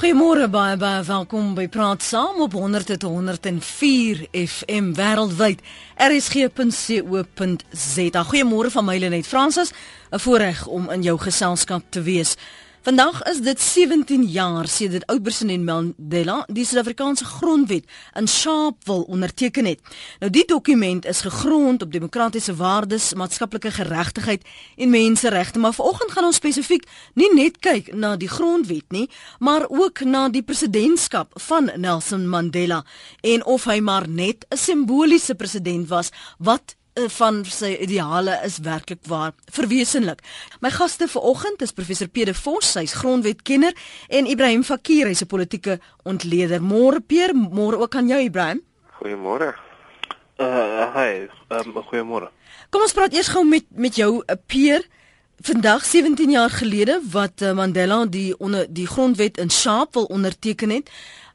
Goeiemôre baie baie welkom by Praat Saam op 100.104 FM wêreldwyd. rsg.co.za. Goeiemôre van my Lenet Fransis, 'n voorreg om in jou geselskap te wees. Vandag is dit 17 jaar sedert oud-president Mandela die Suid-Afrikaanse grondwet in Sharpeville onderteken het. Nou die dokument is gegrond op demokratiese waardes, maatskaplike geregtigheid en menseregte, maar vanoggend gaan ons spesifiek nie net kyk na die grondwet nie, maar ook na die presidentskap van Nelson Mandela en of hy maar net 'n simboliese president was wat van sy ideale is werklik waar verwesenlik. My gaste vanoggend is professor Pede Vos, hy's grondwetkenner en Ibrahim Fakir, hy's 'n politieke ontleder. Môre Peer, môre ook aan jou Ibrahim. Goeiemôre. Uh hi, um, goeiemôre. Kom ons praat eers gou met met jou Peer. Vandag 17 jaar gelede wat Mandela die onder die grondwet in Sharpeville onderteken het.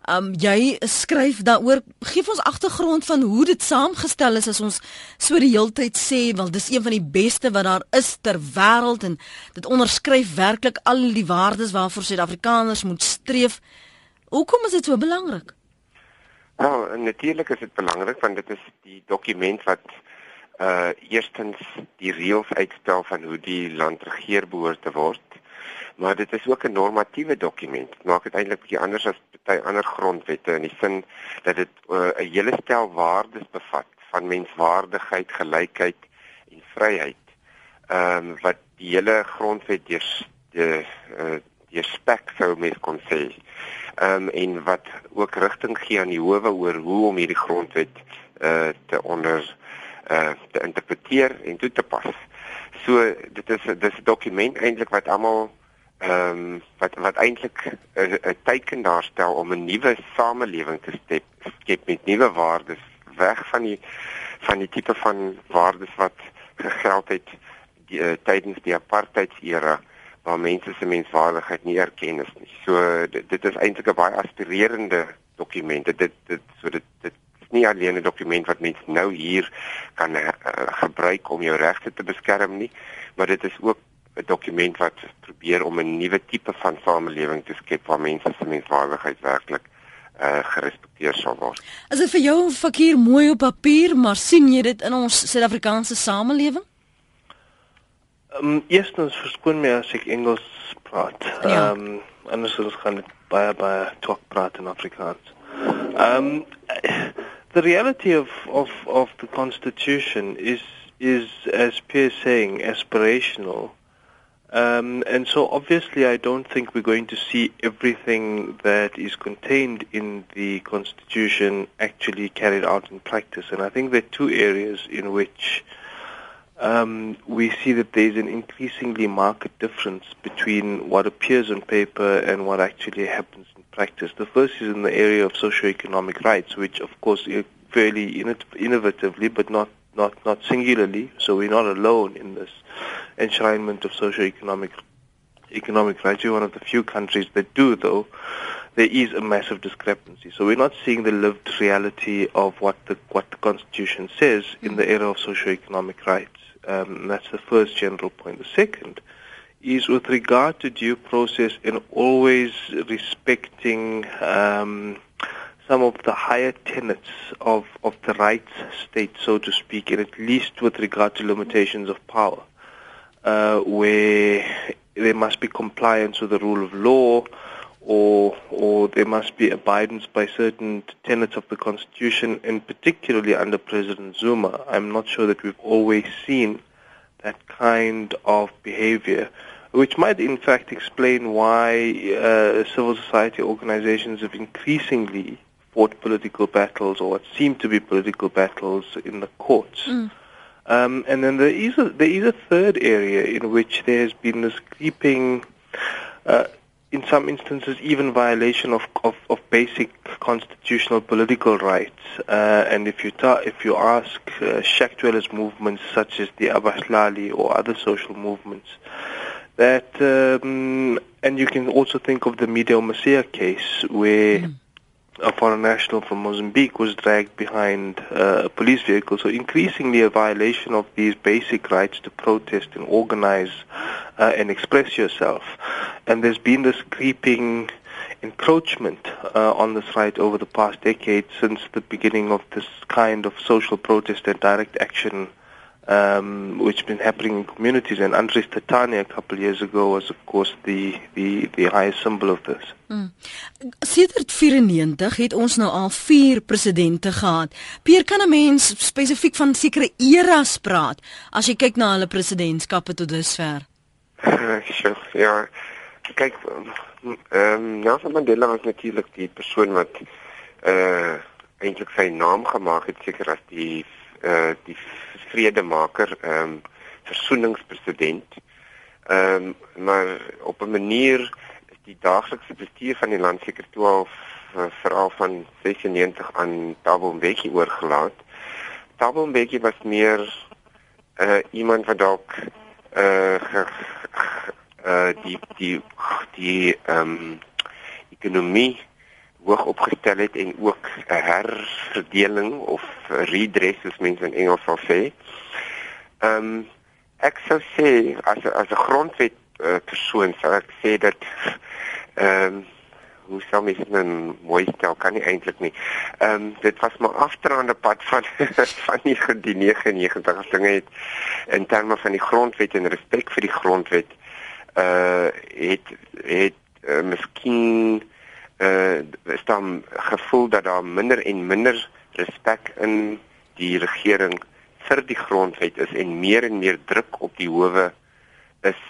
Um jy skryf daaroor gee ons agtergrond van hoe dit saamgestel is as ons so die heeltyd sê wel dis een van die beste wat daar is ter wêreld en dit onderskryf werklik al die waardes waarvoor Suid-Afrikaners moet streef. Hoekom is dit so belangrik? Nou, natuurlik is dit belangrik want dit is die dokument wat uh eerstens die reëls uitstel van hoe die land regeer behoort te word maar dit is ook 'n normatiewe dokument. Dit maak dit eintlik bietjie anders as baie ander grondwette in die sin dat dit uh, 'n uh, hele stel waardes bevat van menswaardigheid, gelykheid en vryheid. Ehm um, wat die hele grondwet deur die uh, spek sou mens kon sê. Ehm um, en wat ook rigting gee aan die howe oor hoe om hierdie grondwet uh, te onder uh, te interpreteer en toe te pas. So dit is dit is 'n dokument eintlik wat almal ehm um, wat wat eintlik 'n teken daarstel om 'n nuwe samelewing te skep, skep met nuwe waardes weg van die van die tipe van waardes wat gegeld het die, uh, tydens die apartheidsera waar mense se menswaardigheid nie erken is nie. So dit, dit is eintlik 'n baie aspirerende dokument. Dit dit so dit dit is nie alleen 'n dokument wat mense nou hier kan uh, gebruik om jou regte te beskerm nie, maar dit is ook 'n dokument wat probeer om 'n nuwe tipe van samelewing te skep waar mense se menswaardigheid werklik uh gerespekteer sal word. As dit vir jou fakir mooi op papier, maar sien jy dit in ons Suid-Afrikaanse samelewing? Ehm um, eerstens verskoon my as ek Engels praat. Ehm ja. um, anders sou ons gaan baie baie talk praat in Afrikaans. Ehm um, the reality of of of the constitution is is as Pierre saying aspirational. Um, and so obviously I don't think we're going to see everything that is contained in the Constitution actually carried out in practice. And I think there are two areas in which um, we see that there's an increasingly marked difference between what appears on paper and what actually happens in practice. The first is in the area of socioeconomic rights, which of course fairly innovatively but not, not, not singularly, so we're not alone in this enshrinement of socio-economic economic rights. We're one of the few countries that do, though. There is a massive discrepancy. So we're not seeing the lived reality of what the what the Constitution says in the area of socio-economic rights. Um, that's the first general point. The second is with regard to due process and always respecting um, some of the higher tenets of, of the rights state, so to speak, and at least with regard to limitations of power uh, where there must be compliance with the rule of law or or there must be abidance by certain tenets of the constitution and particularly under President Zuma I'm not sure that we've always seen that kind of behavior which might in fact explain why uh, civil society organizations have increasingly fought political battles or what seem to be political battles in the courts. Mm. Um, and then there is a, there is a third area in which there has been this creeping, uh, in some instances, even violation of, of, of basic constitutional political rights. Uh, and if you ta- if you ask uh, Shack dwellers movements such as the Abahlali or other social movements, that um, and you can also think of the Media Masia case where. Mm a foreign national from Mozambique was dragged behind uh, a police vehicle. So increasingly a violation of these basic rights to protest and organize uh, and express yourself. And there's been this creeping encroachment uh, on this right over the past decade since the beginning of this kind of social protest and direct action um, which has been happening in communities. And Andres Tatania a couple of years ago was, of course, the, the, the highest symbol of this. Mm. Sedert 94 het ons nou al 4 presidente gehad. Pier kan 'n mens spesifiek van sekere eras praat as jy kyk na hulle presidentskappe tot dusver. ja. Kyk, ehm um, Nelson Mandela was natuurlik die persoon wat uh eintlik sy naam gemaak het seker as die uh die vredemaker, ehm um, versoeningspresident. Ehm um, maar op 'n manier is die daaglikse bestuur van die land seker toe al veral van 96 aan Thabo Mbeki oorgelaat. Thabo Mbeki was meer uh iemand wat dalk uh uh die die die ehm um, ekonomie hoog opgestel het en ook 'n herverdeling of redress soos mense in Engels sal sê. Ehm um, ek sou sê as as 'n grondwet uh, persoon sou ek sê dat ehm um, hoe sou mens dit nou mooi stel kan nie eintlik nie. Ehm um, dit was maar afdraande pad van van die, die 99 dinge het in terme van die grondwet en respek vir die grondwet uh het het uh, miskien uh is dan gevoel dat daar minder en minder respek in die regering vir die grondwet is en meer en meer druk op die howe is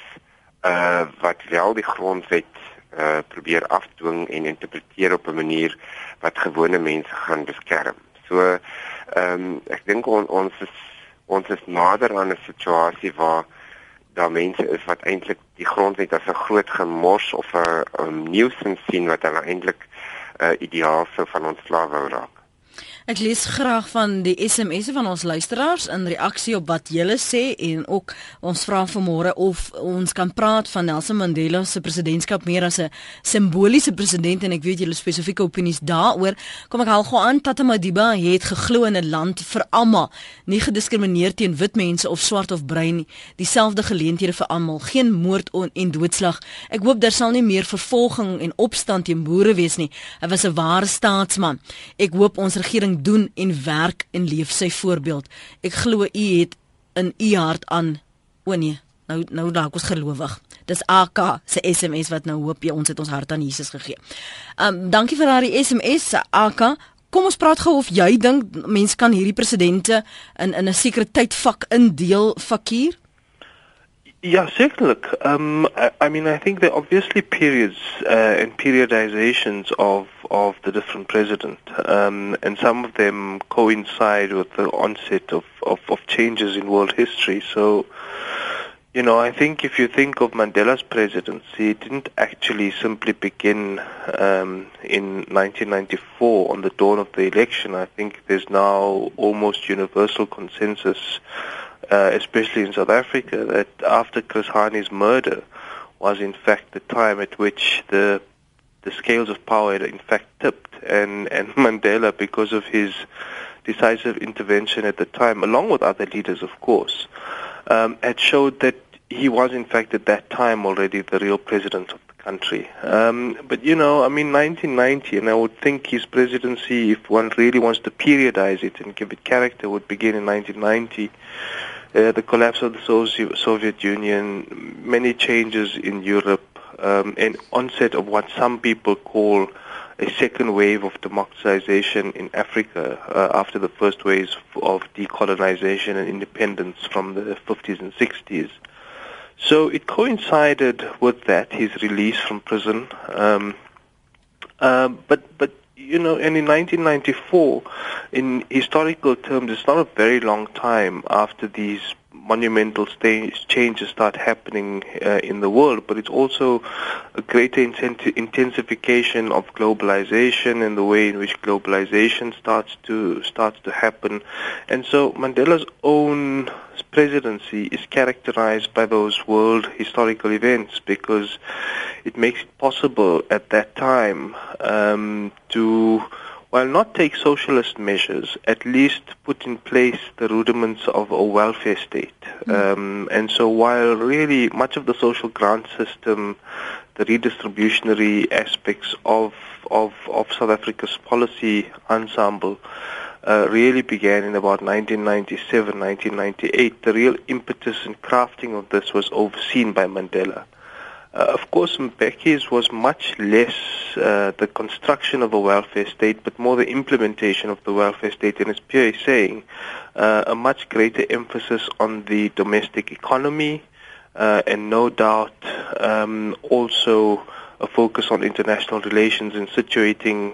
uh wat wel die grondwet uh probeer afdwing en interpreteer op 'n manier wat gewone mense gaan beskerm. So ehm um, ek dink on, ons is ons is nader aan 'n situasie waar daar mense is wat eintlik die grondwet as 'n groot gemors of 'n nuisance sien wat hulle eintlik 'n uh, ideaal sou van ontslae wou raak. Ek lees graag van die SMS'e van ons luisteraars in reaksie op wat julle sê en ook ons vra vanmôre of ons kan praat van Nelson Mandela se presidentskap meer as 'n simboliese president en ek weet julle spesifieke opinies daaroor. Kom ek haal gou aan Tata Madiba het geglo in 'n land vir almal, nie gediskrimineer teen wit mense of swart of bruin nie, dieselfde geleenthede vir almal, geen moord en doodslag. Ek hoop daar sal nie meer vervolging en opstand teen boere wees nie. Hy was 'n ware staatsman. Ek hoop ons regering doen en werk en leef sy voorbeeld. Ek glo u het in u hart aan o nee, nou nou dalk ons gelowig. Dis AK se SMS wat nou hoop jy ons het ons hart aan Jesus gegee. Um dankie vir daardie SMS AK. Kom ons praat gou of jy dink mense kan hierdie presidente in in 'n sekere tydvak indeel fakir? Yeah, certainly. Um, I, I, mean, I think there are obviously periods uh, and periodizations of, of the different presidents, um, and some of them coincide with the onset of, of, of, changes in world history. So, you know, I think if you think of Mandela's presidency, it didn't actually simply begin um, in 1994 on the dawn of the election. I think there's now almost universal consensus uh, especially in South Africa, that after Chris Hani's murder was in fact the time at which the the scales of power had in fact tipped, and and Mandela, because of his decisive intervention at the time, along with other leaders, of course, um, had showed that he was in fact at that time already the real president of the country. Um, but you know, I mean, 1990, and I would think his presidency, if one really wants to periodize it and give it character, would begin in 1990 uh, the collapse of the Soviet Union, many changes in Europe, um, and onset of what some people call a second wave of democratization in Africa uh, after the first waves of decolonization and independence from the 50s and 60s. So it coincided with that, his release from prison. Um, uh, but but you know, and in 1994, in historical terms, it's not a very long time after these monumental changes start happening uh, in the world, but it's also a greater intensification of globalization and the way in which globalization starts to starts to happen. And so Mandela's own presidency is characterized by those world historical events because it makes it possible at that time um, to while not take socialist measures, at least put in place the rudiments of a welfare state. Mm. Um, and so while really much of the social grant system, the redistributionary aspects of, of, of South Africa's policy ensemble uh, really began in about 1997, 1998, the real impetus and crafting of this was overseen by Mandela. Uh, of course, Mbeki's was much less uh, the construction of a welfare state, but more the implementation of the welfare state. And as Pierre is saying, uh, a much greater emphasis on the domestic economy, uh, and no doubt um, also a focus on international relations and situating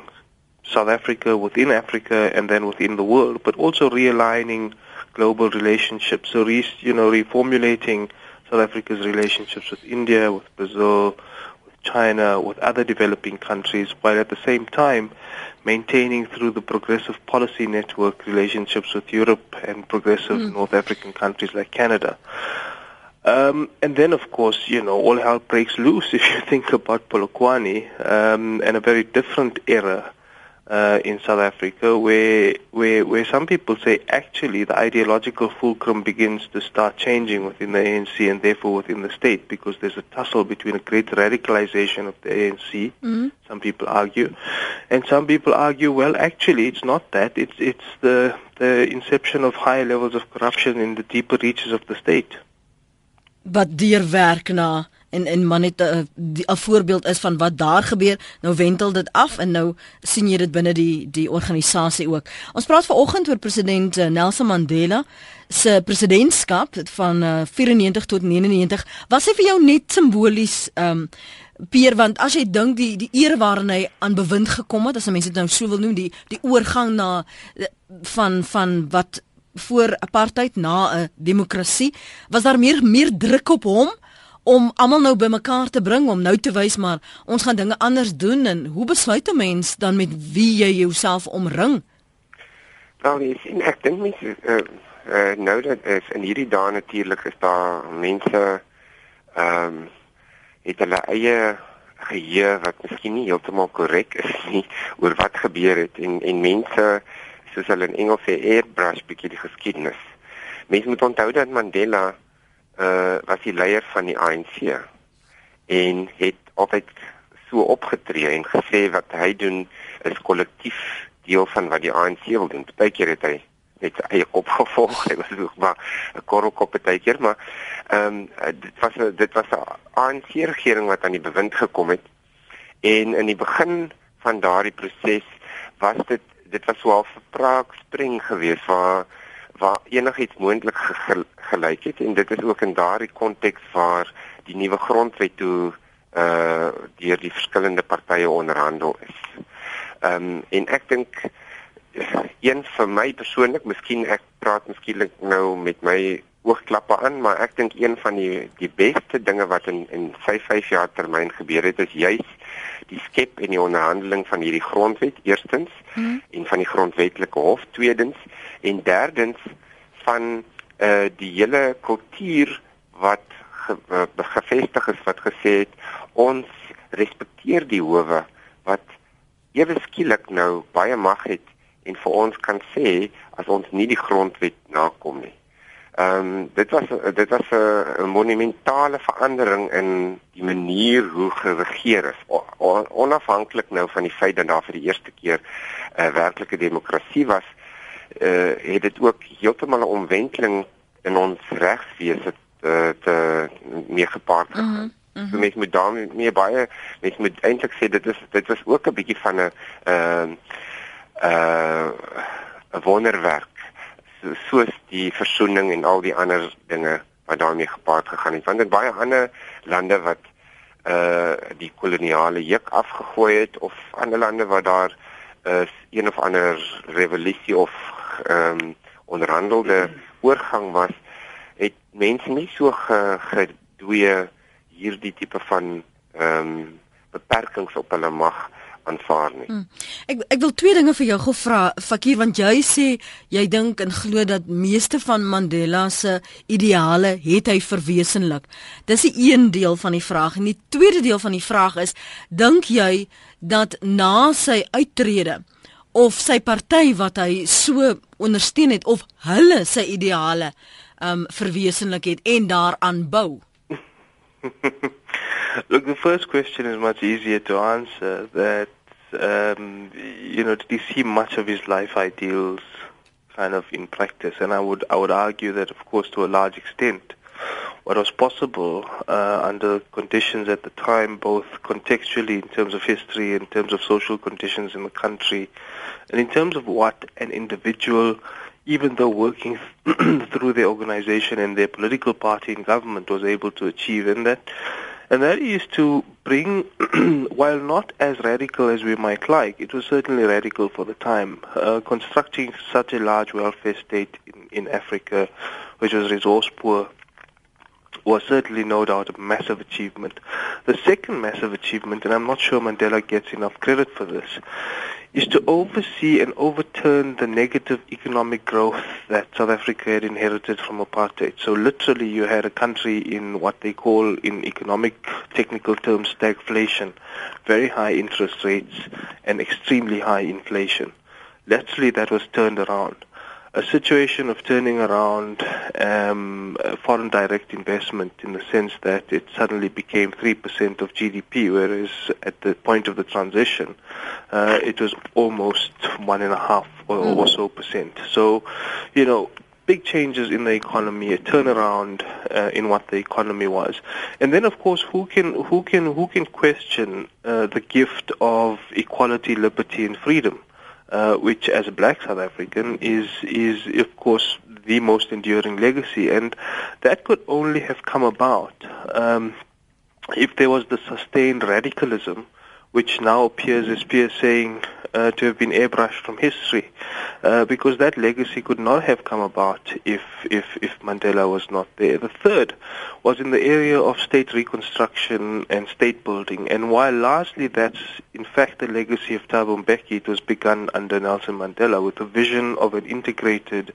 South Africa within Africa and then within the world, but also realigning global relationships. So, re, you know, reformulating South Africa's relationships with India, with Brazil, with China, with other developing countries, while at the same time maintaining through the progressive policy network relationships with Europe and progressive mm. North African countries like Canada. Um, and then, of course, you know, all hell breaks loose if you think about Polokwane um, and a very different era uh, in South Africa, where, where where some people say actually the ideological fulcrum begins to start changing within the ANC and therefore within the state, because there's a tussle between a great radicalization of the ANC. Mm-hmm. Some people argue, and some people argue, well, actually, it's not that. It's it's the the inception of higher levels of corruption in the deeper reaches of the state. But dear na en en maar net 'n eh, 'n voorbeeld is van wat daar gebeur. Nou wentel dit af en nou sien jy dit binne die die organisasie ook. Ons praat vanoggend oor president eh, Nelson Mandela se presidentskap van uh, eh, 94 tot 99. Was hy vir jou net simbolies um Pier want as jy dink die die eer waarin hy aan bewind gekom het as mense dit nou so wil noem die die oorgang na van van wat voor apartheid na 'n demokrasie was daar meer meer druk op hom om almal nou bymekaar te bring om nou te wys maar ons gaan dinge anders doen en hoe besluit 'n mens dan met wie jy jouself omring? Wel, jy sien ek dink mense uh, uh, nou dat is in hierdie dae natuurlik is daar mense ehm um, het hulle eie geheue wat miskien nie heeltemal korrek is nie oor wat gebeur het en en mense soos hulle in Engels sê airbrush bietjie die geskiedenis. Mense moet onthou dat Mandela uh was die leier van die ANC en het altyd so opgetree en gesê wat hy doen is kollektief deel van wat die ANC wil doen. Partykeer het hy net sy eie kop gevolg. Hy was ook maar 'n korrelkop partykeer, maar ehm um, dit was a, dit was 'n ANC regering wat aan die bewind gekom het. En in die begin van daardie proses was dit dit was so 'n spraakspring geweest waar waar enigiets moontlik ge gelyk het en dit is ook in daardie konteks waar die nuwe grondwet toe uh deur die verskillende partye onderhandel is. Ehm um, en ek dink een vir my persoonlik, miskien ek praat miskien nou met my oogklappe aan, maar ek dink een van die die beste dinge wat in in 5 5 jaar termyn gebeur het is juis die skep en die onderhandeling van hierdie grondwet eerstens hmm. en van die grondwetlike hof tweedens en derdens van uh die hele kultuur wat ge, uh, gevestig is wat gesê het ons respekteer die howe wat ewe skielik nou baie mag het en vir ons kan sê as ons nie die grondwet nakom nie. Ehm um, dit was dit was 'n monumentale verandering in die manier hoe geregeer is. O, onafhanklik nou van die feit dat daar vir die eerste keer 'n uh, eh, werklike demokrasie was, uh, het dit ook heeltemal 'n omwenteling in ons regswese te, te meer gepaard gegaan. Mm -hmm. Mm -hmm. So mens moet daarmee meer baie mens moet eintlik sê dit is dit was ook 'n bietjie van 'n ehm uh 'n wonderwerk so, soos die versoening en al die ander dinge wat daarmee gepaard gegaan het. Want in baie ander lande wat uh die koloniale juk afgegooi het of ander lande waar daar uh, een of ander revolusie of ehm um, onderhandelde oorgang was, het mense nie so gedwee hierdie tipe van ehm um, beperkings op hulle mag aanvaar nie. Hmm. Ek ek wil twee dinge vir jou gevra, Fakir, want jy sê jy dink en glo dat meeste van Mandela se ideale het hy verwesenlik. Dis 'n een deel van die vraag en die tweede deel van die vraag is, dink jy dat na sy uittrede of sy party wat hy so ondersteun het of hulle sy ideale um verwesenlik het en daaraan bou. Look, the first question is much easier to answer. That um, you know, did he see much of his life ideals kind of in practice? And I would I would argue that, of course, to a large extent, what was possible uh, under conditions at the time, both contextually in terms of history, in terms of social conditions in the country, and in terms of what an individual, even though working through their organization and their political party in government, was able to achieve, and that and that is to bring, while not as radical as we might like, it was certainly radical for the time, uh, constructing such a large welfare state in, in Africa, which was resource poor, was certainly no doubt a massive achievement. The second massive achievement, and I'm not sure Mandela gets enough credit for this, is to oversee and overturn the negative economic growth that South Africa had inherited from apartheid. So literally you had a country in what they call in economic technical terms stagflation, very high interest rates and extremely high inflation. Literally that was turned around a situation of turning around um, foreign direct investment in the sense that it suddenly became 3% of GDP, whereas at the point of the transition, uh, it was almost one and a half or, mm. or so percent. So, you know, big changes in the economy, a turnaround uh, in what the economy was, and then of course, who can who can who can question uh, the gift of equality, liberty, and freedom? Uh, which as a black South African is is of course the most enduring legacy, and that could only have come about um, if there was the sustained radicalism which now appears as Pierre saying uh, to have been airbrushed from history, uh, because that legacy could not have come about if, if, if Mandela was not there. The third was in the area of state reconstruction and state building, and while largely that's in fact the legacy of Thabo Mbeki, it was begun under Nelson Mandela with a vision of an integrated,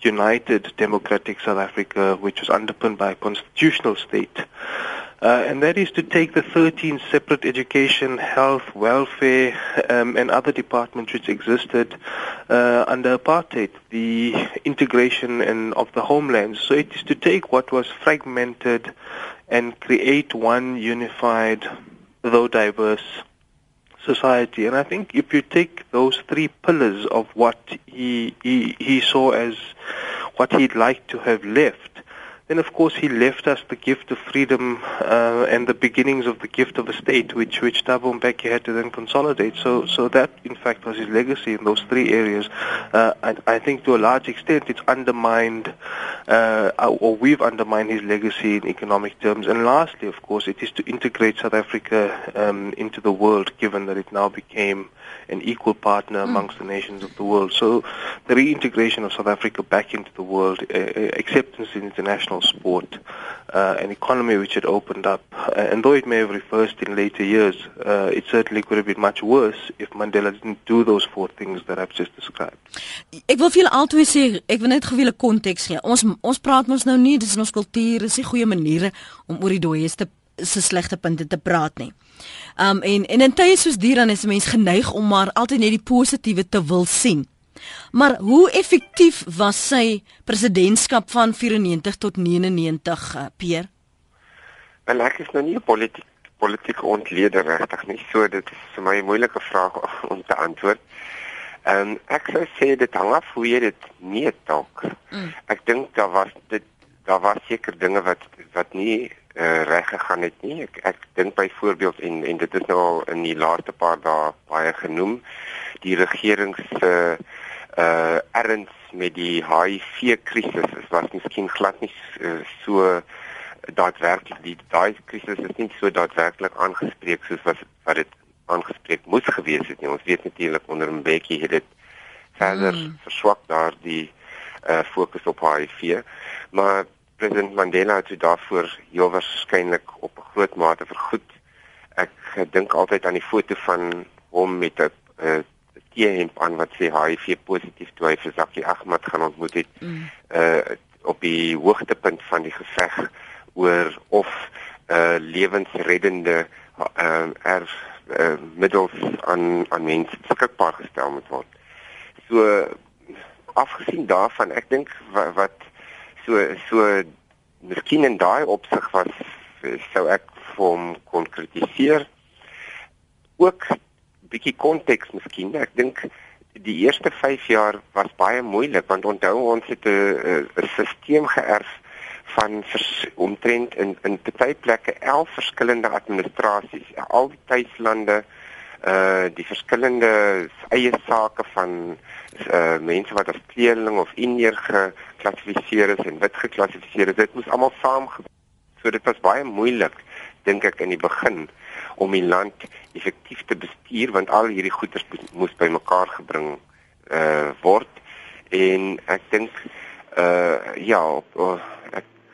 united democratic South Africa, which was underpinned by a constitutional state. Uh, and that is to take the 13 separate education, health, welfare, um, and other departments which existed uh, under apartheid, the integration and of the homeland. So it is to take what was fragmented and create one unified, though diverse, society. And I think if you take those three pillars of what he he, he saw as what he'd like to have left then, of course, he left us the gift of freedom uh, and the beginnings of the gift of the state, which which Thabo Mbeki had to then consolidate. So, so that in fact was his legacy in those three areas. Uh, I, I think to a large extent it's undermined, uh, or we've undermined his legacy in economic terms. And lastly, of course, it is to integrate South Africa um, into the world, given that it now became an equal partner hmm. amongst mm. the nations of the world. So the reintegration of South Africa back into the world, uh, uh, acceptance in international sport, uh, an economy which had opened up, uh, and though it may have reversed in later years, uh, it certainly could have been much worse if Mandela didn't do those four things that I've just described. Ek wil vir julle altyd sê, ek wil net gou 'n konteks gee. Ons ons praat mos nou nie, dis in ons kultuur, is nie goeie maniere om oor die dooies te se slegte punte te praat nie. Um en en in tye soos hier dan is mense geneig om maar altyd net die positiewe te wil sien. Maar hoe effektief was sy presidentskap van 94 tot 99, uh, Pierre? Wel ek is nou nie 'n politiek politieke ontleder regtig nie, so dit is vir my 'n moeilike vraag om te antwoord. Ehm um, ek sou sê dit hang af hoe jy dit nie dalk. Mm. Ek dink daar was dit daar was seker dinge wat wat nie uh, reg gegaan het nie. Ek ek dink byvoorbeeld en en dit is nou al in die laaste paar dae baie genoem die regering se uh erns met die HIV krisis is was miskien glad nie uh, so daadwerklik die daai krisis is nie so daadwerklik aangespreek soos wat wat dit aangespreek moes gewees het nie. Ons weet natuurlik onder Mbeki het dit verder mm. verswak daar die uh fokus op HIV. Maar president Mandela het daarvoor heel waarskynlik op 'n groot mate vergoed. Ek dink altyd aan die foto van hom met 'n uh, T-hemp aan wat sê HIV positief toe hy vir Zaki Ahmad gaan ontmoet het. Mm. Uh op die hoogtepunt van die geveg oor of uh lewensreddende uh er uh, middels aan aan mense beskikbaar gestel moet word. So afgesien daarvan, ek dink wat, wat so so miskien in daai opsig was sou ek vir hom konkretiseer. Ook bietjie konteks miskien. Ek dink die eerste 5 jaar was baie moeilik want onthou ons het 'n stelsel geërf van omtrent in in baie plekke 11 verskillende administrasies, al die tuislande uh die verskillende eie sake van uh mense wat as kleerling of indier geklassifiseer is en wit geklassifiseer is. Dit moes almal saam so dit was baie moeilik dink ek in die begin om die land effektief te bestuur want al hierdie goederes moes bymekaar gebring uh word en ek dink uh ja op, uh,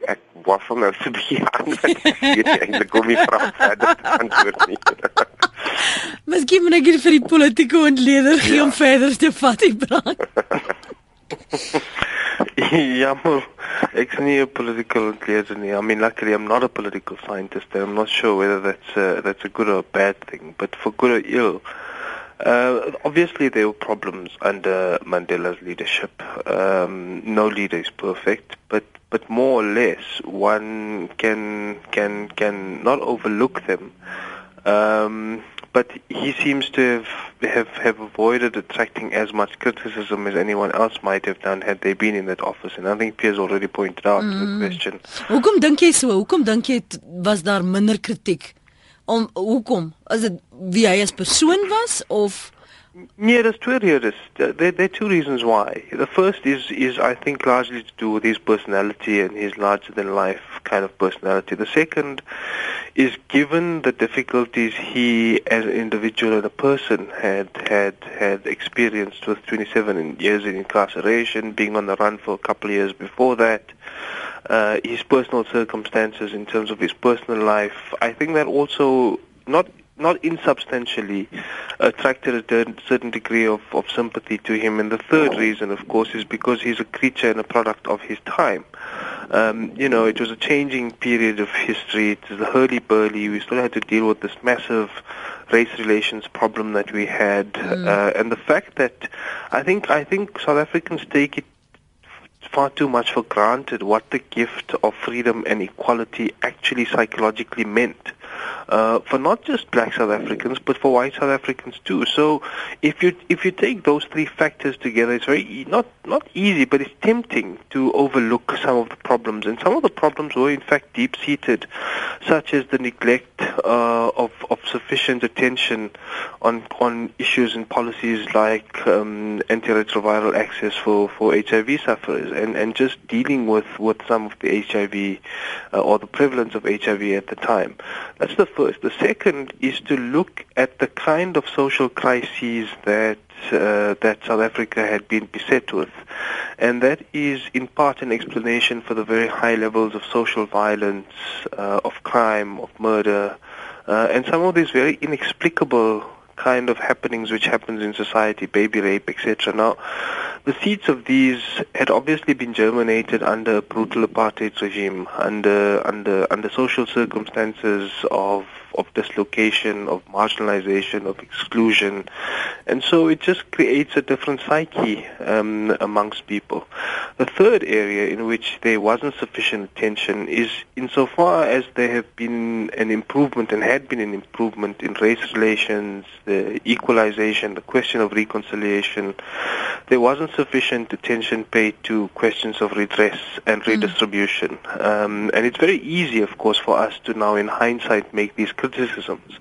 ek waffel nou so baie aan dat ek weet eintlik hoe my vraag verder antwoord nie. Miskien moet ek vir die politieke ontleder gee ja. om verder te vat die brand. ja, maar ek is nie 'n political nie. I mean, luckily I'm not a political scientist. And I'm not sure whether that's a, that's a good or a bad thing, but for good or ill, Uh, obviously, there were problems under Mandela's leadership. Um, no leader is perfect, but but more or less, one can can can not overlook them. Um, but he seems to have, have have avoided attracting as much criticism as anyone else might have done had they been in that office. And I think Piers already pointed out mm. the question. Hoekom dink jy so? Hoekom dink jy was daar minder kritiek? om hoekom? Is dit wie hy as persoon was of Yeah, there's two areas. There, there are two reasons why. The first is, is I think largely to do with his personality and his larger-than-life kind of personality. The second is given the difficulties he, as an individual and a person, had had had experienced with 27 years in incarceration, being on the run for a couple of years before that, uh, his personal circumstances in terms of his personal life. I think that also not not insubstantially attracted a certain degree of, of sympathy to him. And the third reason, of course, is because he's a creature and a product of his time. Um, you know, it was a changing period of history. It was the hurly-burly. We still had to deal with this massive race relations problem that we had, mm. uh, and the fact that I think I think South Africans take it far too much for granted what the gift of freedom and equality actually psychologically meant uh, for not just black South Africans but for white South Africans too. So if you if you take those three factors together, it's very not not easy, but it's tempting to overlook some of the problems, and some of the problems were in fact deep seated, such as the neglect uh, of of sufficient attention on on issues and policies like um, antiretroviral access for for HIV sufferers, and and just dealing with with some of the HIV uh, or the prevalence of HIV at the time. The first. The second is to look at the kind of social crises that uh, that South Africa had been beset with. And that is in part an explanation for the very high levels of social violence, uh, of crime, of murder, uh, and some of these very inexplicable kind of happenings which happens in society, baby rape, etc. Now, the seeds of these had obviously been germinated under a brutal apartheid regime, under under under social circumstances of of dislocation, of marginalization, of exclusion. And so it just creates a different psyche um, amongst people. The third area in which there wasn't sufficient attention is insofar as there have been an improvement and had been an improvement in race relations, the equalization, the question of reconciliation, there wasn't sufficient attention paid to questions of redress and hmm. redistribution. Mm. Um, and it's very easy, of course, for us to now in hindsight make these criticisms.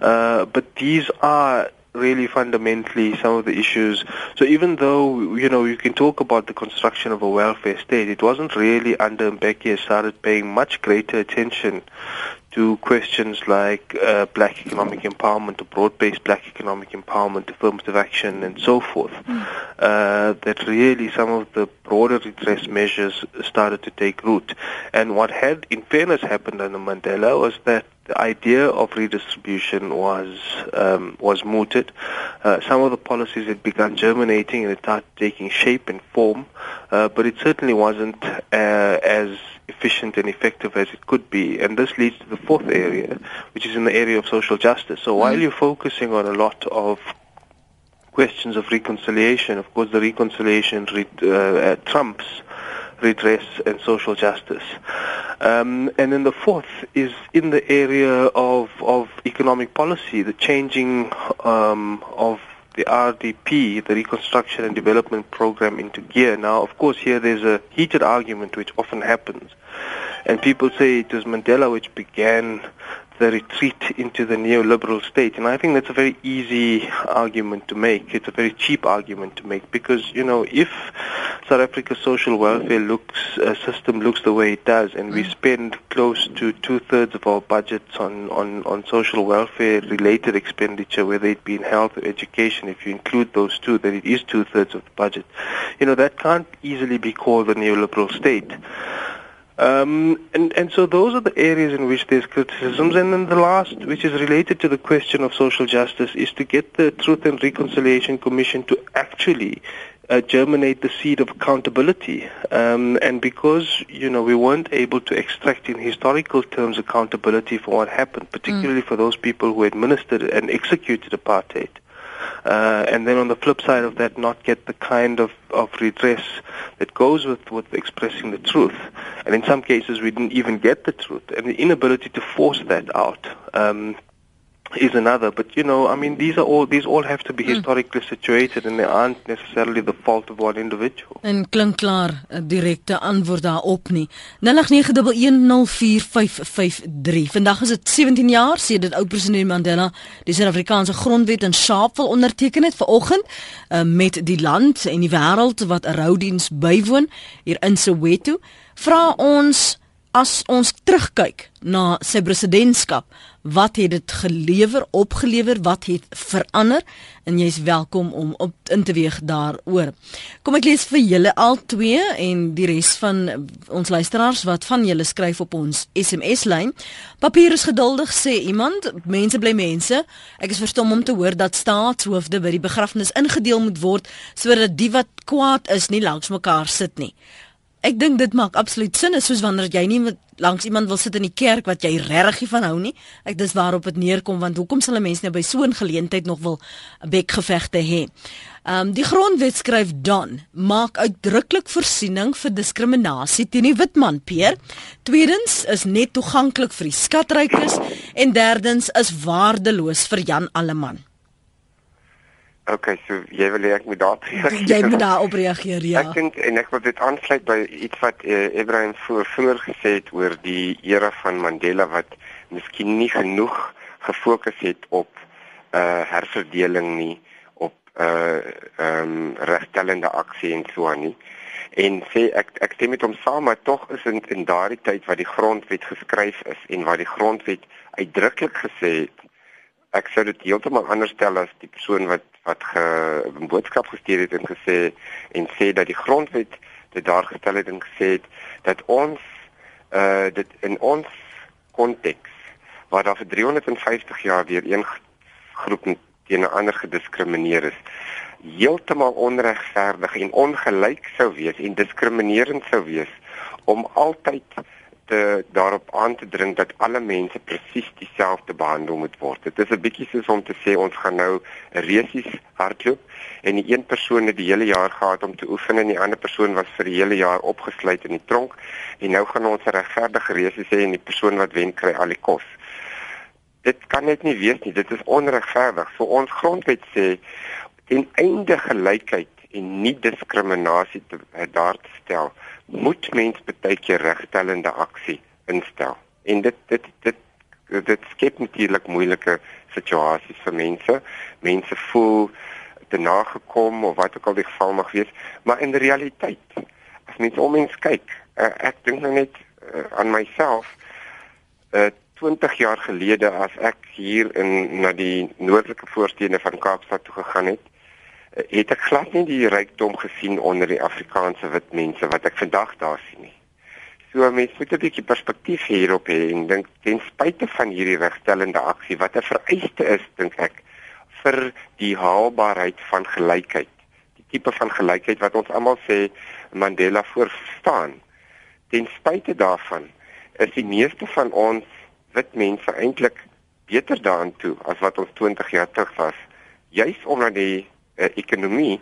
Uh, but these are really fundamentally some of the issues. So even though, you know, you can talk about the construction of a welfare state, it wasn't really under Mbeki started paying much greater attention to questions like uh, black economic empowerment, broad-based black economic empowerment, affirmative action, and so forth, mm. uh, that really some of the broader redress measures started to take root. And what had, in fairness, happened under Mandela was that the idea of redistribution was um, was mooted. Uh, some of the policies had begun germinating and it started taking shape and form, uh, but it certainly wasn't uh, as efficient and effective as it could be. And this leads to the fourth area, which is in the area of social justice. So while mm-hmm. you're focusing on a lot of questions of reconciliation, of course, the reconciliation re- uh, trumps redress and social justice. Um, and then the fourth is in the area of, of economic policy, the changing um, of the RDP, the Reconstruction and Development Program, into gear. Now, of course, here there's a heated argument which often happens. And people say it was Mandela which began the retreat into the neoliberal state. And I think that's a very easy argument to make. It's a very cheap argument to make because, you know, if South Africa's social welfare looks, uh, system looks the way it does and we mm. spend close to two-thirds of our budgets on, on, on social welfare related expenditure, whether it be in health or education, if you include those two, then it is two-thirds of the budget. You know, that can't easily be called the neoliberal state. Um, and, and so those are the areas in which there's criticisms. And then the last, which is related to the question of social justice, is to get the Truth and Reconciliation Commission to actually uh, germinate the seed of accountability. Um, and because, you know, we weren't able to extract in historical terms accountability for what happened, particularly mm. for those people who administered and executed apartheid, uh, and then on the flip side of that, not get the kind of, of redress that goes with, with expressing the truth. And in some cases, we didn't even get the truth, and the inability to force that out. Um, is another. But you know, I mean, these are all these all have to be mm. historically situated, and they aren't necessarily the fault of one individual. En klink klaar 'n direkte antwoord daarop nie. 0891104553. Vandag is dit 17 jaar sedit oud president Mandela die Suid-Afrikaanse grondwet in Sharpeville onderteken het vanoggend uh, met die land en die wêreld wat 'n roudiens bywoon hier in Soweto. Vra ons as ons terugkyk na sy presidentskap wat het dit gelewer opgelewer wat het verander en jy's welkom om op in te weeg daaroor. Kom ek lees vir julle al twee en die res van ons luisteraars wat van julle skryf op ons SMS lyn. Papier is geduldig sê iemand, mense bly mense. Ek is verstom om te hoor dat staatshoofde by die begrafnis ingedeel moet word sodat die wat kwaad is nie langs mekaar sit nie. Ek dink dit maak absoluut sin, soos wanneer jy nie langs iemand wil sit in die kerk wat jy regtig van hou nie. Ek dis waarop dit neerkom want hoekom sal 'n mens nou by so 'n geleentheid nog wil bekgevegte hê? Ehm um, die grondwet skryf dan maak uitdruklik voorsiening vir diskriminasie teen die wit man peer. Tweedens is net toeganklik vir die skatrykes en derdens is waardeloos vir Jan Alleman. Okay, so jy wil hê ek moet daarop reageer. Jy moet daarop reageer, ja. Ek dink en ek wil dit aansluit by iets wat uh, Ibrahim voor vroeër gesê het oor die era van Mandela wat miskien nie genoeg gefokus het op uh herverdeling nie, op uh ehm um, regstellende aksie en so aan nie. En sê ek ek stem met hom saam, maar tog is in, in daardie tyd wat die grondwet geskryf is en wat die grondwet uitdruklik gesê het ek sou dit heeltemal anders stel as die persoon wat wat 'n boodskap gestuur het en gesê en sê dat die grondwet dit daar gestel het en gesê het dat ons uh dit in ons konteks waar daar vir 350 jaar weer een groep teen 'n ander gediskrimineer is heeltemal onregverdig en ongelyk sou wees en diskriminerend sou wees om altyd te daarop aan te dring dat alle mense presies dieselfde behandel moet word. Dit is 'n bietjie soos om te sê ons gaan nou resies hardloop en die een persoon het die hele jaar gehad om te oefen en die ander persoon was vir die hele jaar opgesluit in die tronk en nou gaan ons 'n regverdige resies hê en die persoon wat wen kry al die kos. Dit kan net nie wees nie. Dit is onregverdig. So ons grondwet sê ten einde gelykheid en nie diskriminasie te, daar te stel moet mens baie keer regstellende aksie instel. En dit dit dit dit skep natuurlik moeilike situasies vir mense. Mense voel te nagekom of wat ook al die geval mag wees, maar in die realiteit as mens om mens kyk, uh, ek dink nou net uh, aan myself uh, 20 jaar gelede as ek hier in na die noordelike voorstede van Kaapstad toe gegaan het, het ek glad nie die rykdom gesien onder die Afrikaanse wit mense wat ek vandag daar sien nie. So mense moet 'n bietjie perspektief hierop hê en dink ten spyte van hierdie regstellende aksie wat 'n vereiste is dink ek vir die haalbaarheid van gelykheid. Die tipe van gelykheid wat ons almal sê Mandela voorstaan. ten spyte daarvan is die meeste van ons wit mense eintlik beter daaraan toe as wat ons 20 jaar terug was juis omdat die uh, ekonomie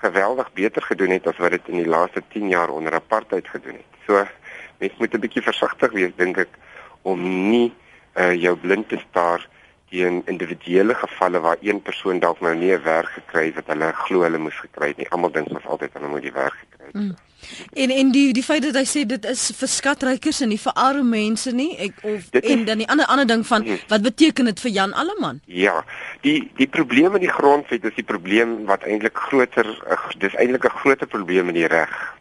geweldig beter gedoen het as wat dit in die laaste 10 jaar onder apartheid gedoen het. So mens moet 'n bietjie versigtig wees dink ek om nie uh, jou blind te staar teen individuele gevalle waar een persoon dalk nou nie 'n werk gekry het wat hulle glo hulle moes gekry het nie. Almal dink ons altyd hulle moet die werk gekry het. Mm. En en die die feit dat hy sê dit is vir skatrykers en nie vir arme mense nie. Ek of dit en is, dan die ander ander ding van mm. wat beteken dit vir Jan Alleman? Ja. Die die probleem met die grondwet is die probleem wat eintlik groter dis eintlik 'n groter probleem in die reg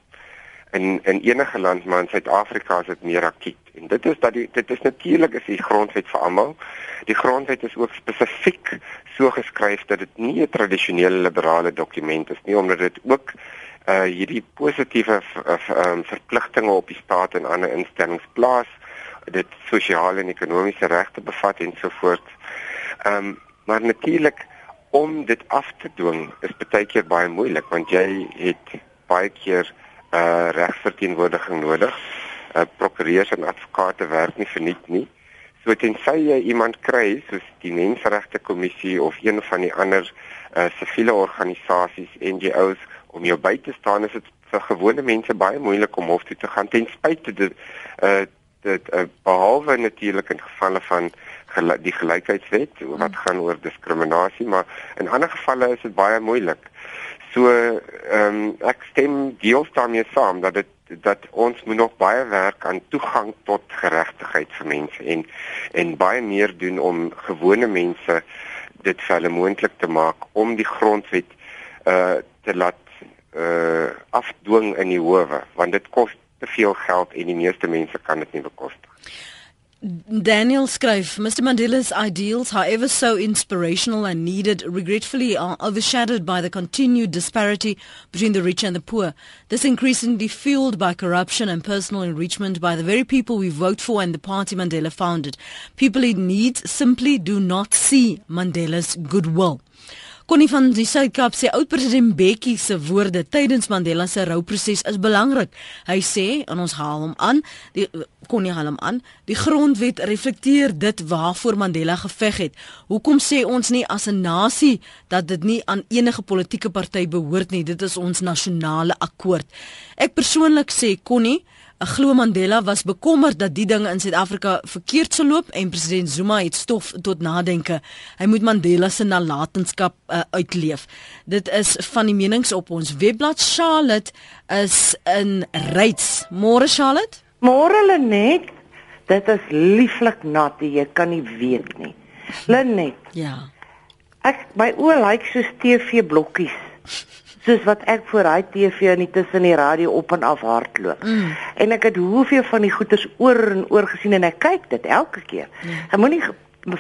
in in enige land maar in Suid-Afrika is dit meer akut. En dit is dat die dit is natuurlik is die grondwet vir almal. Die grondwet is ook spesifiek so geskryf dat dit nie 'n tradisionele liberale dokument is nie omdat dit ook uh hierdie positiewe um, verpligtinge op die staat en ander instellings plaas dit sosiale en ekonomiese regte bevat en so voort. Ehm um, maar natuurlik om dit af te dwing is baie keer baie moeilik want jy het baie keer uh regsverteenwoordiging nodig. Uh prokureurs en advokate werk nie verniet nie. So tensy jy iemand kry soos die Menseregte Kommissie of een van die ander uh siviele organisasies, NGOs om jou by te staan, is dit vir gewone mense baie moeilik om hof toe te gaan ten spyte dit uh dit uh, behalwe natuurlik in gevalle van gel die gelykheidswet wat hmm. gaan oor diskriminasie, maar in ander gevalle is dit baie moeilik. So ehm um, ek stem deels daarmee saam dat dit dat ons moet nog baie werk aan toegang tot geregtigheid vir mense en en baie meer doen om gewone mense dit vir hulle moontlik te maak om die grondwet uh te laat uh afdwing in die howe want dit kos te veel geld en die meeste mense kan dit nie bekostig. Daniel skryf Mr Mandela's ideals however so inspirational and needed regretfully are overshadowed by the continued disparity between the rich and the poor. This increasingly fueled by corruption and personal enrichment by the very people we vote for and the party Mandela founded. People in need simply do not see Mandela's goodwill Connie van die Suid-Kaap sê oud-president Bekkie se woorde tydens Mandela se rouproses is belangrik. Hy sê en ons haal hom aan, die Connie haal hom aan, die grondwet reflekteer dit waarvoor Mandela geveg het. Hoekom sê ons nie as 'n nasie dat dit nie aan enige politieke party behoort nie? Dit is ons nasionale akkoord. Ek persoonlik sê Connie Glo Mandela was bekommerd dat die dinge in Suid-Afrika verkeerd sou loop en president Zuma het stof tot nadenke. Hy moet Mandela se nalatenskap uh, uitleef. Dit is van die menings op ons webblad Charlotte is in Ryds. Môre Charlotte? Môre Lenet. Dit is lieflik nat, jy kan nie weet nie. Lenet. Ja. Ek my oë lyk like soos TV blokkies soos wat ek voor hy TV en tussen die radio op en af hardloop. Mm. En ek het hoeveel van die goeters oor en oor gesien en ek kyk dit elke keer. Mm. Ek moenie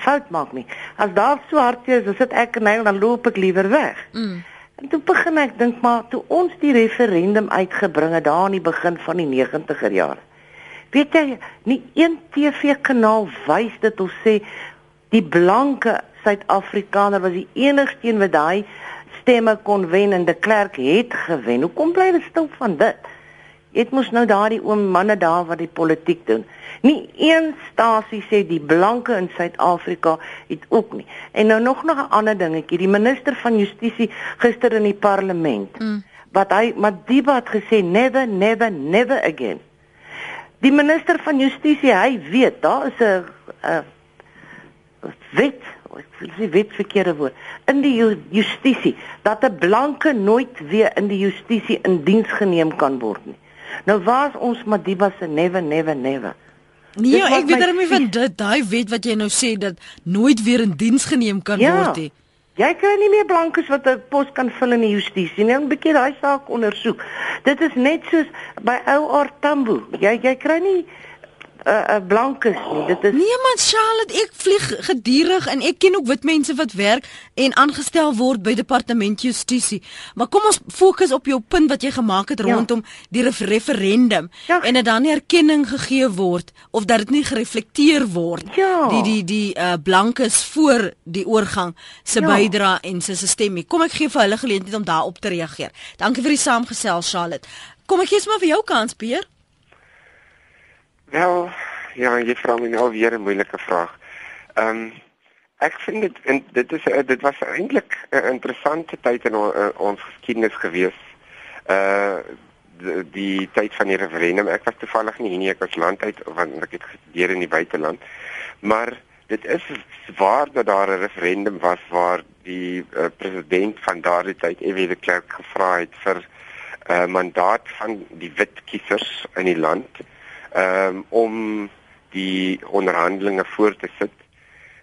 fout maak nie. As daar so hard is, as dit ek en hy dan loop ek liewer weg. Mm. En toe begin ek dink maar toe ons die referendum uitgebring het daar aan die begin van die 90er jare. Weet jy, nie een TV-kanaal wys dit of sê die blanke Suid-Afrikaner was die enigste een wat daai stemme kon wen en de Klerk het gewen. Hoekom bly hulle stil van dit? Dit moes nou daardie oom manne daar wat die politiek doen. Nie een stasie sê die blanke in Suid-Afrika het ook nie. En nou nog nog 'n ander dingetjie. Die minister van Justisie gister in die parlement mm. wat hy Madiba het gesê never never never again. Die minister van Justisie, hy weet daar is 'n 'n wet ek wil sê wet verkeerde woord in die justisie dat 'n blanke nooit weer in die justisie in diens geneem kan word nie. Nou waar's ons Madiba se never never never. Nee, ek weet daarmee van dit daai wet wat jy nou sê dat nooit weer in diens geneem kan ja, word nie. Jy kry nie meer blankes wat 'n pos kan vul in die justisie nie. 'n Bietjie daai saak ondersoek. Dit is net soos by ou Artambo. Jy jy kry nie uh, uh, blankes nie. Dit is Nee man, Charlotte, ek vlieg gedurig en ek ken ook wit mense wat werk en aangestel word by departement justisie. Maar kom ons fokus op jou punt wat jy gemaak het ja. rondom die referendum ja. en dit dan nie erkenning gegee word of dat dit nie gereflekteer word ja. die die die uh, blankes voor die oorgang se ja. bydra en se stemmie. Kom ek gee vir hulle geleentheid om daarop te reageer. Dankie vir die saamgesel Charlotte. Kom ek gee sommer vir jou kans, Peer. Wel, ja, jy vra my nou weer 'n moeilike vraag. Ehm um, ek vind dit en dit is dit was eintlik 'n interessante tyd in ons geskiedenis gewees. Uh die, die tyd van die referendum. Ek was toevallig nie hier nie, ek was land uit want ek het gestudeer in die buiteland. Maar dit is waar dat daar 'n referendum was waar die uh, president van daardie tyd F.W. de Klerk gevra het vir 'n uh, mandaat van die wit kiesers in die land um, om die onderhandelinge voort te sit.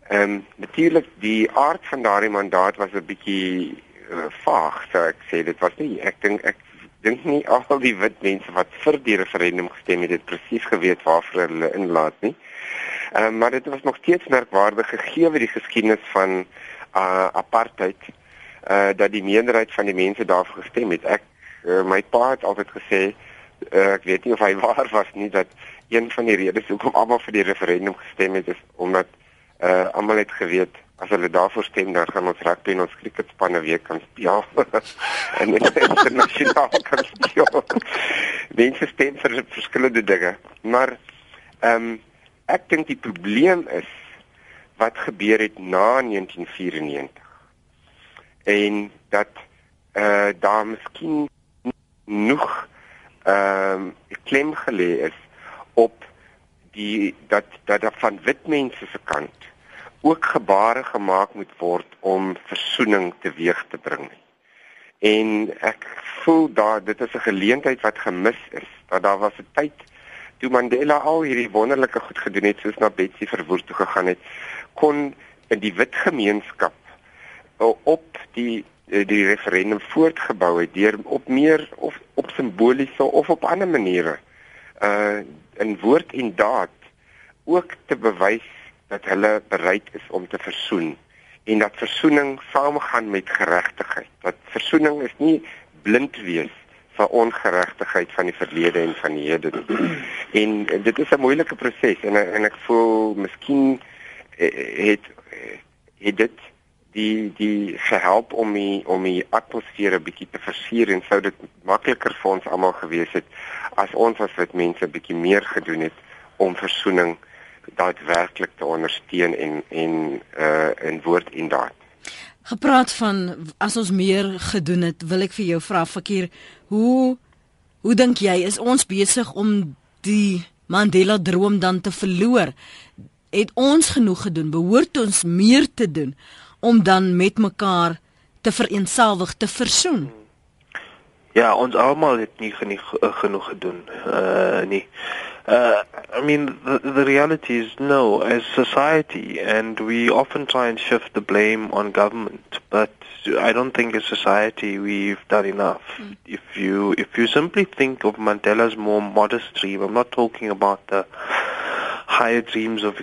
Ehm um, natuurlik die aard van daardie mandaat was 'n bietjie uh, vaag, so ek sê dit was nie ek dink ek dink nie al die wit mense wat vir die referendum gestem het, het presies geweet waarvoor hulle inlaat nie. Ehm um, maar dit was nog steeds merkwaardig gegee word die geskiedenis van uh, apartheid uh, dat die meerderheid van die mense daarvoor gestem het. Ek uh, my pa het altyd gesê uh, ek weet nie of hy waar was nie dat een van die redes hoekom almal vir die referendum gestem het is omdat uh, almal het geweet as hulle daarvoor stem dan gaan ons rugby en ons cricketspanne weer kan speel. En internasionaal kan speel. Mense stem vir verskillende dinge, maar ehm um, ek dink die probleem is wat gebeur het na 1994 en dat eh uh, daar miskien nog ehm um, klem gelê is op die dat dat daar van wit mense se kant ook gebare gemaak moet word om versoening teweeg te bring. En ek voel daar dit is 'n geleentheid wat gemis is. Dat daar was 'n tyd toe Mandela al hierdie wonderlike goed gedoen het soos na Betsy verwoes toe gegaan het, kon in die wit gemeenskap op die Eh, die referendum voortgebou het deur op meer of op simboliese of op ander maniere uh in woord en daad ook te bewys dat hulle bereid is om te versoen en dat versoening saamgaan met geregtigheid. Dat versoening is nie blind wees vir ongeregtigheid van die verlede en van die hede nie. En dit is 'n moeilike proses en en ek voel miskien eh, het het dit die die gehelp om die om die atmosfeer 'n bietjie te versier en sou dit makliker vir ons almal gewees het as ons as wit mense bietjie meer gedoen het om versoening daadwerklik te ondersteun en en uh in woord en daad. Gepraat van as ons meer gedoen het, wil ek vir jou vra Fakir, hoe hoe dink jy is ons besig om die Mandela droom dan te verloor? Het ons genoeg gedoen? Behoort ons meer te doen? Om dan met mekaar te vereensalwig, te versoen. Ja, ons almal het nie genoeg uh, genoeg gedoen uh nie. Uh I mean the, the reality is no as society and we often try and shift the blame on government but I don't think as society we've done enough. Mm. If you if you simply think of Mandela's more modest dream, I'm not talking about the higher dreams of,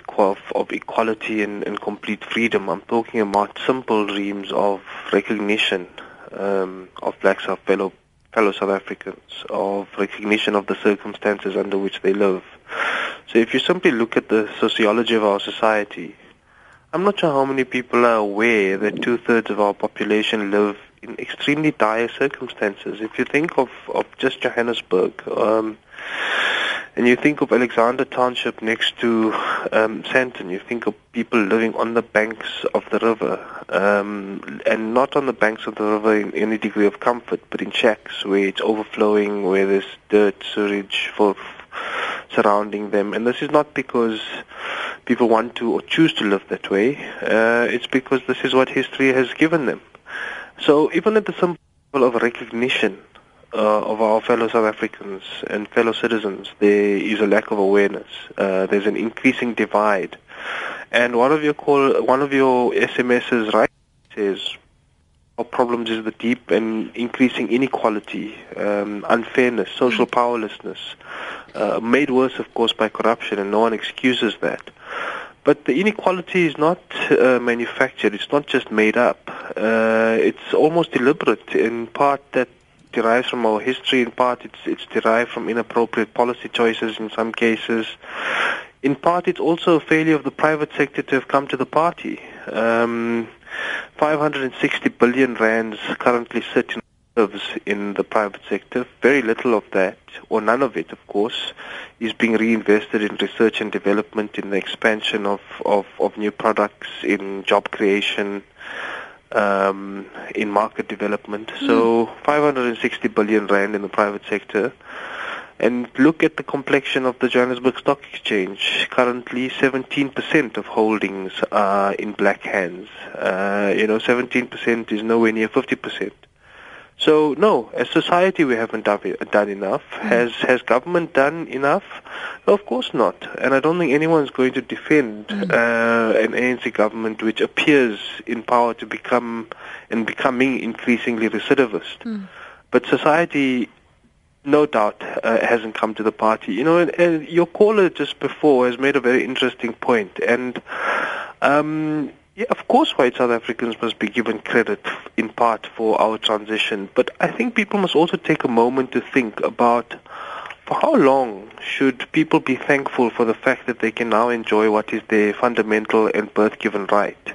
of equality and, and complete freedom. I'm talking about simple dreams of recognition um, of blacks, of fellow fellow South Africans, of recognition of the circumstances under which they live. So if you simply look at the sociology of our society, I'm not sure how many people are aware that two-thirds of our population live in extremely dire circumstances. If you think of, of just Johannesburg, um, and you think of Alexander Township next to um, Santon, you think of people living on the banks of the river, um, and not on the banks of the river in any degree of comfort, but in shacks where it's overflowing, where there's dirt, sewage for surrounding them. And this is not because people want to or choose to live that way. Uh, it's because this is what history has given them. So even at the simple level of recognition uh, of our fellow South Africans and fellow citizens, there is a lack of awareness. Uh, there's an increasing divide. And one of your call, one of your SMSs right says our problems is the deep and increasing inequality, um, unfairness, social powerlessness, uh, made worse, of course, by corruption, and no one excuses that. But the inequality is not uh, manufactured. It's not just made up. Uh, it's almost deliberate in part that derives from our history. In part, it's it's derived from inappropriate policy choices in some cases. In part, it's also a failure of the private sector to have come to the party. Um, 560 billion rands currently sit in in the private sector. Very little of that, or none of it, of course, is being reinvested in research and development, in the expansion of, of, of new products, in job creation, um, in market development. Mm. So 560 billion rand in the private sector. And look at the complexion of the Johannesburg Stock Exchange. Currently, 17% of holdings are in black hands. Uh, you know, 17% is nowhere near 50%. So no, as society we haven't done enough. Mm. Has has government done enough? No, of course not. And I don't think anyone's going to defend mm. uh, an ANC government which appears in power to become and becoming increasingly recidivist. Mm. But society, no doubt, uh, hasn't come to the party. You know, and, and your caller just before has made a very interesting point, and. Um, yeah, of course, white South Africans must be given credit in part for our transition, but I think people must also take a moment to think about for how long should people be thankful for the fact that they can now enjoy what is their fundamental and birth-given right?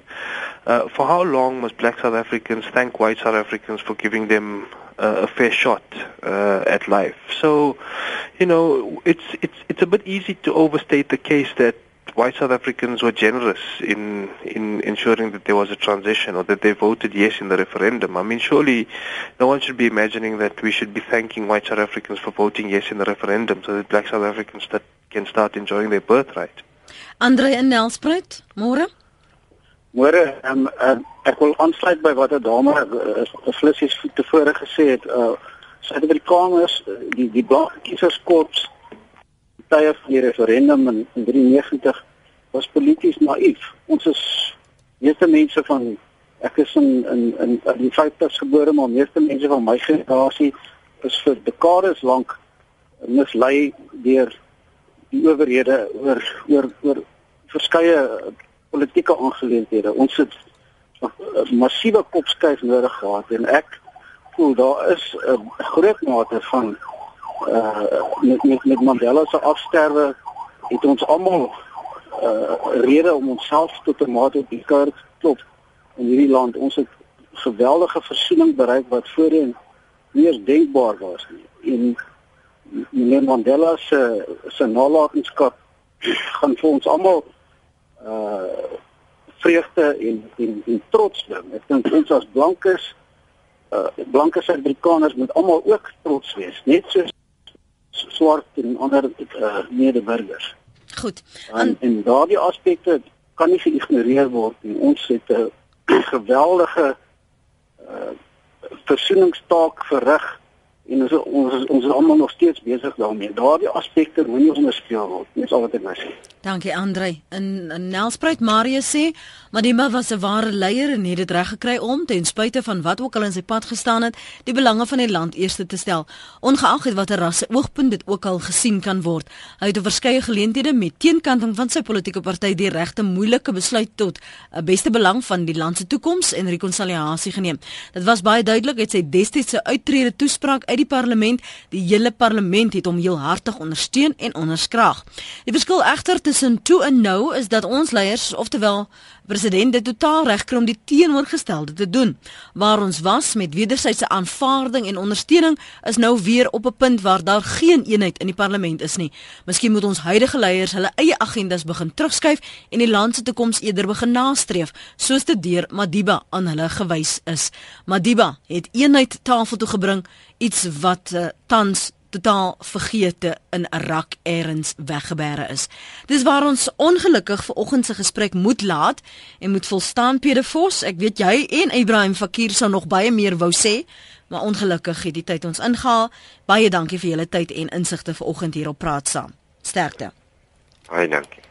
Uh, for how long must black South Africans thank white South Africans for giving them uh, a fair shot uh, at life? So, you know, it's it's it's a bit easy to overstate the case that white South Africans were generous in in ensuring that there was a transition or that they voted yes in the referendum. I mean, surely no one should be imagining that we should be thanking white South Africans for voting yes in the referendum so that black South Africans that can start enjoying their birthright. Andre en Nelspruit, môre? Môre, um, uh, ek wil aansluit by wat 'n dame uh, Flissies tevore gesê het. Uh, Suid-Afrikaners, die die blanke kieserskorps tye van die referendum in, in 93 was polities naïef. Ons is meeste mense van ek is in in in, in die 50s gebore, maar meeste mense van my generasie is vir dekades lank mislei deur die owerhede oor oor oor verskeie politieke aangeleenthede. Ons het 'n massiewe kopskuif nodig gehad en ek voel daar is 'n groot mate van uh met met, met Mandela se afsterwe het ons almal uh rede om onsself tot 'n mate op die kaart klop in hierdie land. Ons het geweldige versoening bereik wat voorheen nie eens denkbaar was nie. En meneer Mandela se se nalatenskap gaan vir ons almal uh vreugde en en, en trots bring. Ek dink ons as blankes uh blanke Suid-Afrikaners moet almal ook trots wees, net soos swart en ander uh, medeburgers. Goed. En, en daardie aspekte kan nie geïgnoreer word nie. Ons het 'n geweldige uh, versoeningstaak verrig en ons ons ons is almal nog steeds besig daarmee. Daardie aspekte moenie onderspeel word. Dis al wat ek nou sê. Dankie Andre. In, in Nelspruit Marie sê, Madima was 'n ware leier en het dit reg gekry om ten spyte van wat ook al in sy pad gestaan het, die belange van die land eerste te stel. Ongeag het watter rasse oogpunt dit ook al gesien kan word. Hy het op verskeie geleenthede met teenkanting van sy politieke party die regte moeilike besluit tot 'n beste belang van die land se toekoms en rekonsiliasie geneem. Dit was baie duidelik uit sy destydse uittrede toespraak uit die parlement. Die hele parlement het hom heel hartig ondersteun en onderskraag. Die verskil egter tussen toe en nou is dat ons leiers, oftewel president dit totaal reg kry om die teenoorgestelde te doen. Waar ons was met wederwysige aanvaarding en ondersteuning is nou weer op 'n punt waar daar geen eenheid in die parlement is nie. Miskien moet ons huidige leiers hulle eie agendas begin terugskuif en die land se toekoms eerder begin nastreef, soos dit deur Madiba aan hulle gewys is. Madiba het eenheid tafel toe gebring, iets wat uh, tans totaal vergeete in Irak eers weggebere is. Dis waar ons ongelukkig ver oggend se gesprek moet laat en moet volstaan Pede Vos. Ek weet jy en Ibrahim Fakir sou nog baie meer wou sê, maar ongelukkig het die tyd ons ingehaal. Baie dankie vir julle tyd en insigte ver oggend hier op Praat Saam. Sterkte. Baie dankie.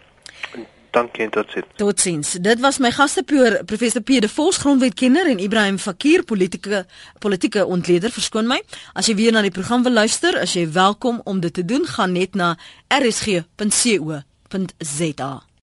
Dankie en totsiens. Totsiens. Dit was my gaste professor Pierre Vos, grondwetkenner en Ibrahim Fakir, politieke politieke ontleder, verskoon my. As jy weer na die program wil luister, as jy welkom om dit te doen, gaan net na rsg.co.za.